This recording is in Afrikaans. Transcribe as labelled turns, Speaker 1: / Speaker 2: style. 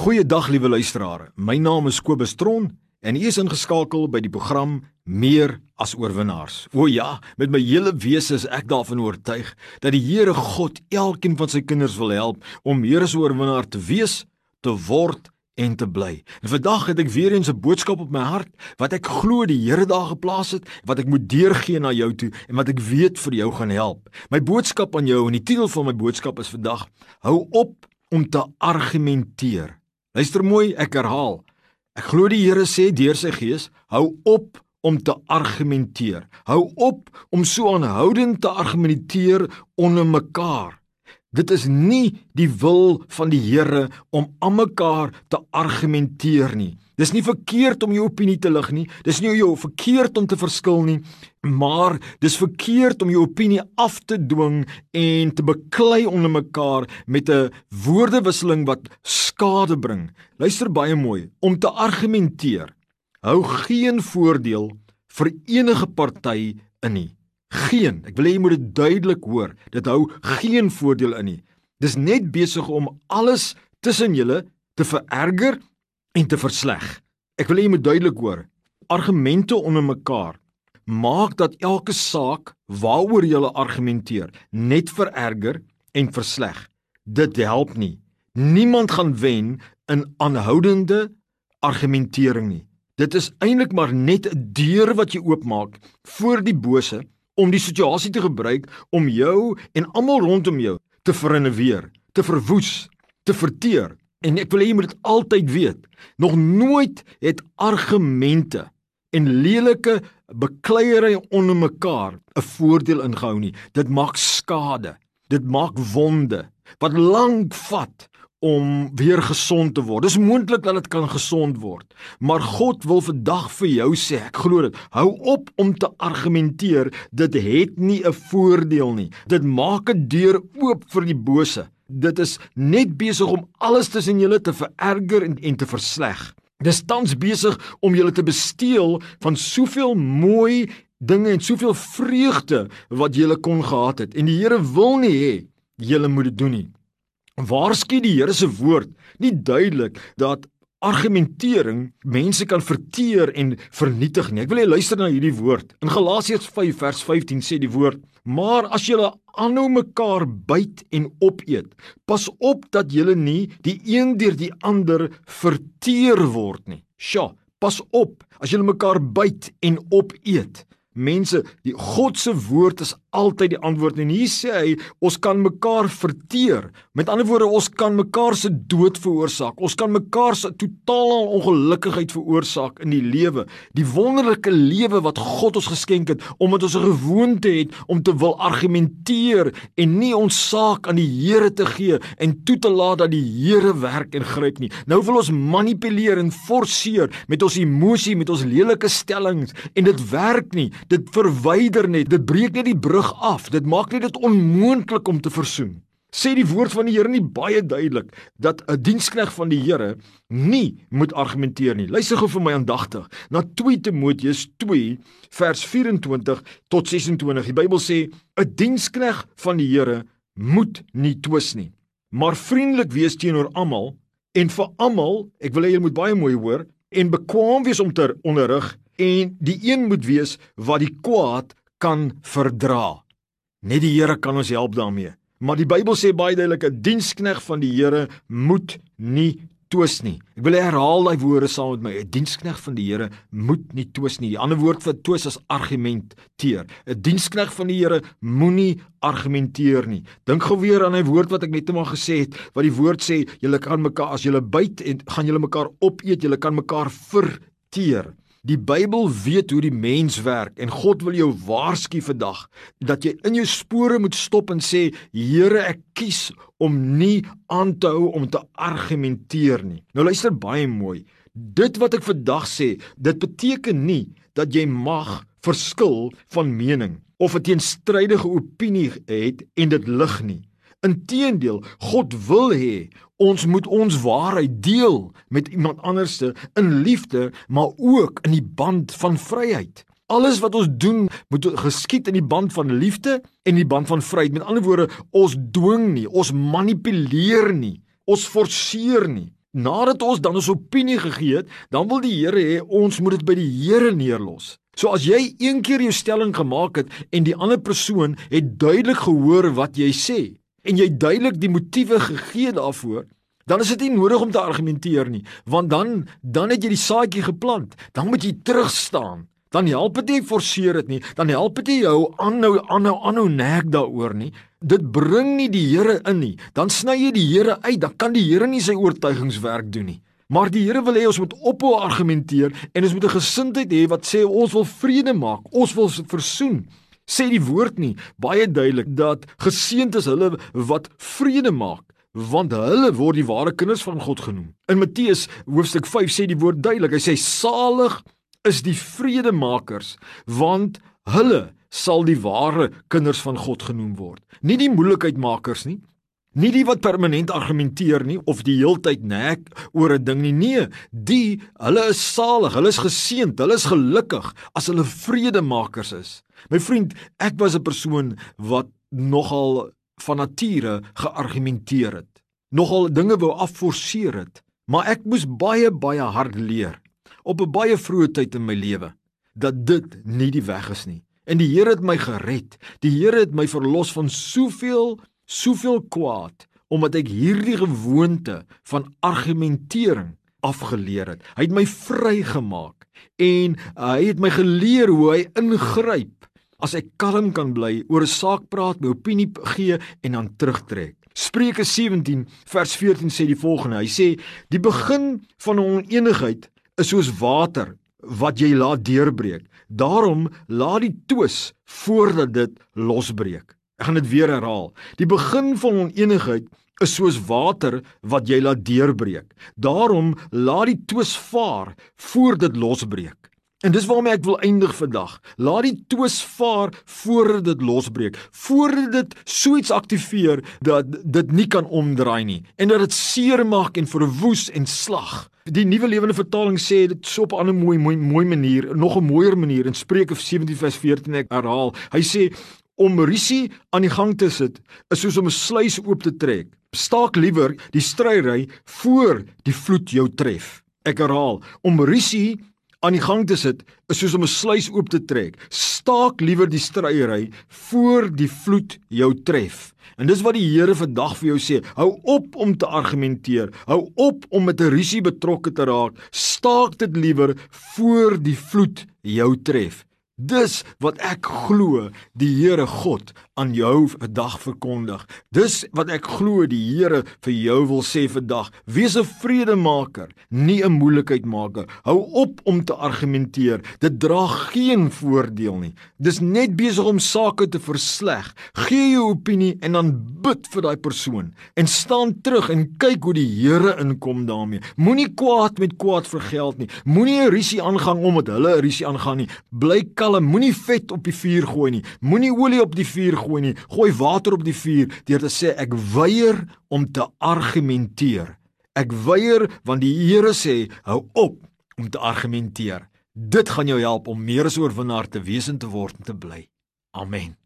Speaker 1: Goeiedag liewe luisteraars. My naam is Kobus Tron en u is ingeskakel by die program Meer as oorwinnaars. O ja, met my hele wese is ek daarvan oortuig dat die Here God elkeen van sy kinders wil help om meer as oorwinnaar te wees, te word en te bly. En vandag het ek weer eens 'n boodskap op my hart wat ek glo die Here daar geplaas het, wat ek moet deurgee na jou toe en wat ek weet vir jou gaan help. My boodskap aan jou en die titel van my boodskap is vandag: Hou op om te argumenteer. Luister mooi, ek herhaal. Ek glo die Here sê deur sy gees, hou op om te argumenteer. Hou op om so aanhoudend te argumenteer onder mekaar. Dit is nie die wil van die Here om aan mekaar te argumenteer nie. Dis nie verkeerd om jou opinie te lig nie. Dis nie jou verkeerd om te verskil nie, maar dis verkeerd om jou opinie af te dwing en te beklei onder mekaar met 'n woordewisseling wat skade bring. Luister baie mooi. Om te argumenteer hou geen voordeel vir enige party in nie. Geen. Ek wil hê jy moet dit duidelik hoor. Dit hou geen voordeel in nie. Dis net besig om alles tussen julle te vererger en te versleg. Ek wil hê jy moet duidelik hoor. Argumente onder mekaar maak dat elke saak waaroor jy argumenteer net vererger en versleg. Dit help nie. Niemand gaan wen in aanhoudende argumentering nie. Dit is eintlik maar net 'n deur wat jy oopmaak voor die bose om die situasie te gebruik om jou en almal rondom jou te verinneweer, te verwoes, te verteer. En ek wil hê jy moet dit altyd weet. Nog nooit het argumente en lelike bekleierery onder mekaar 'n voordeel ingehou nie. Dit maak skade. Dit maak wonde wat lank vat om weer gesond te word. Dis moontlik dat dit kan gesond word, maar God wil vandag vir jou sê, ek glo dit. Hou op om te argumenteer, dit het nie 'n voordeel nie. Dit maak 'n deur oop vir die bose. Dit is net besig om alles tussen julle te vererger en, en te versleg. Dis tans besig om julle te besteel van soveel mooi dinge en soveel vreugde wat julle kon gehad het. En die Here wil nie hê julle moet dit doen nie. Waarskynlik die Here se woord nie duidelik dat argumentering mense kan verteer en vernietig nie. Ek wil hê luister na hierdie woord. In Galasiërs 5 vers 15 sê die woord: "Maar as julle aanhou mekaar byt en opeet, pas op dat julle nie die een deur die ander verteer word nie." Sjoe, pas op as julle mekaar byt en opeet. Mense, die God se woord is altyd die antwoord en hier sê hy ons kan mekaar verteer. Met ander woorde, ons kan mekaar se dood veroorsaak. Ons kan mekaar se totale ongelukkigheid veroorsaak in die lewe. Die wonderlike lewe wat God ons geskenk het omdat ons 'n gewoonte het om te wil argumenteer en nie ons saak aan die Here te gee en toe te laat dat die Here werk en gryp nie. Nou wil ons manipuleer en forceer met ons emosie, met ons lelike stellings en dit werk nie. Dit verwyder net. Dit breek net die brug af. Dit maak net dit onmoontlik om te versoen. Sê die woord van die Here nie baie duidelik dat 'n dienskneg van die Here nie moet argumenteer nie. Luister gou vir my aandagtig na 2 Timoteus 2 vers 24 tot 26. Die Bybel sê 'n dienskneg van die Here moet nie twis nie, maar vriendelik wees teenoor almal en vir almal, ek wil hê julle moet baie mooi hoor, en bekwam wees om te onderrig en die een moet wees wat die kwaad kan verdra. Net die Here kan ons help daarmee. Maar die Bybel sê baie duidelik 'n dienskneg van die Here moet nie twis nie. Ek wil herhaal daai woorde saam met my. 'n Dienskneg van die Here moet nie twis nie. Die ander woord vir twis is argumenteer. 'n Dienskneg van die Here moenie argumenteer nie. Dink gou weer aan hy woord wat ek net eendag gesê het, wat die woord sê, julle kan mekaar as julle byt en gaan julle mekaar opeet, julle kan mekaar verteer. Die Bybel weet hoe die mens werk en God wil jou waarsku vandag dat jy in jou spore moet stop en sê Here ek kies om nie aan te hou om te argumenteer nie. Nou luister baie mooi. Dit wat ek vandag sê, dit beteken nie dat jy mag verskil van mening of 'n teenstrydige opinie het en dit lig nie. Inteendeel, God wil hê ons moet ons waarheid deel met iemand anderste in liefde, maar ook in die band van vryheid. Alles wat ons doen, moet geskied in die band van liefde en die band van vryheid. Met ander woorde, ons dwing nie, ons manipuleer nie, ons forceer nie. Nadat ons dan ons opinie gegee het, dan wil die Here hê ons moet dit by die Here neerlos. So as jy een keer jou stelling gemaak het en die ander persoon het duidelik gehoor wat jy sê en jy duidelik die motiewe gegee daarvoor, dan is dit nie nodig om te argumenteer nie, want dan dan het jy die saadjie geplant. Dan moet jy terug staan. Dan help dit nie forceer dit nie. Dan help dit nie jou aanhou aanhou aanhou nek daaroor nie. Dit bring nie die Here in nie. Dan sny jy die Here uit. Dan kan die Here nie sy oortuigingswerk doen nie. Maar die Here wil hê ons moet ophou argumenteer en ons moet 'n gesindheid hê wat sê ons wil vrede maak. Ons wil versoen. Sê die woord nie baie duidelik dat geseënd is hulle wat vrede maak want hulle word die ware kinders van God genoem. In Matteus hoofstuk 5 sê die woord duidelik. Hy sê salig is die vredemakers want hulle sal die ware kinders van God genoem word. Nie die moeilikheidmakers nie. Nie die wat permanent argumenteer nie of die heeltyd nek oor 'n ding nie. Nee, die hulle is salig, hulle is geseënd, hulle is gelukkig as hulle vredemakers is. My vriend, ek was 'n persoon wat nogal van nature geargumenteer het. Nogal dinge wou afforceer het, maar ek moes baie baie hard leer op 'n baie vroeë tyd in my lewe dat dit nie die weg is nie. En die Here het my gered. Die Here het my verlos van soveel soveel kwaad omdat ek hierdie gewoonte van argumentering afgeleer het. Hy het my vrygemaak en uh, hy het my geleer hoe hy ingryp as ek kalm kan bly oor 'n saak praat, my opinie gee en dan terugtrek. Spreuke 17 vers 14 sê die volgende. Hy sê die begin van 'n onenigheid is soos water wat jy laat deurbreek. Daarom laat die twis voordat dit losbreek. Ek gaan dit weer herhaal. Die begin van onenigheid is soos water wat jy laat deurbreek. Daarom laat die twis vaar voor dit losbreek. En dis waarmee ek wil eindig vandag. Laat die twis vaar voordat dit losbreek, voordat dit so iets aktiveer dat dit nie kan omdraai nie en dat dit seermaak en verwoes en slag. Die nuwe lewende vertaling sê dit so op 'n ander mooi mooi mooi manier, nog 'n mooier manier in Spreuke 17:14 ek herhaal. Hy sê om risie aan die gang te sit is soos om 'n sluys oop te trek. Staak liewer die stryery voor die vloed jou tref. Ek herhaal, om risie aan die gang te sit is soos om 'n sluys oop te trek. Staak liewer die stryery voor die vloed jou tref. En dis wat die Here vandag vir jou sê. Hou op om te argumenteer. Hou op om met 'n risie betrokke te raak. Staak dit liewer voor die vloed jou tref. Dis wat ek glo die Here God aan jou vandag verkondig. Dis wat ek glo die Here vir jou wil sê vandag. Wees 'n vredemaker, nie 'n moeilikheidmaker. Hou op om te argumenteer. Dit dra geen voordeel nie. Dis net besig om sake te versleg. Gee jou opinie en dan bid vir daai persoon en staan terug en kyk hoe die Here inkom daarmee. Moenie kwaad met kwaad vergeld nie. Moenie 'n risie aangaan omdat hulle 'n risie aangaan nie. Bly kalm, moenie vet op die vuur gooi nie. Moenie olie op die vuur gooi nie. Gooi water op die vuur deur te sê ek weier om te argumenteer. Ek weier want die Here sê hou op om te argumenteer. Dit gaan jou help om meer as oorwinnaar te wees en te word en te bly. Amen.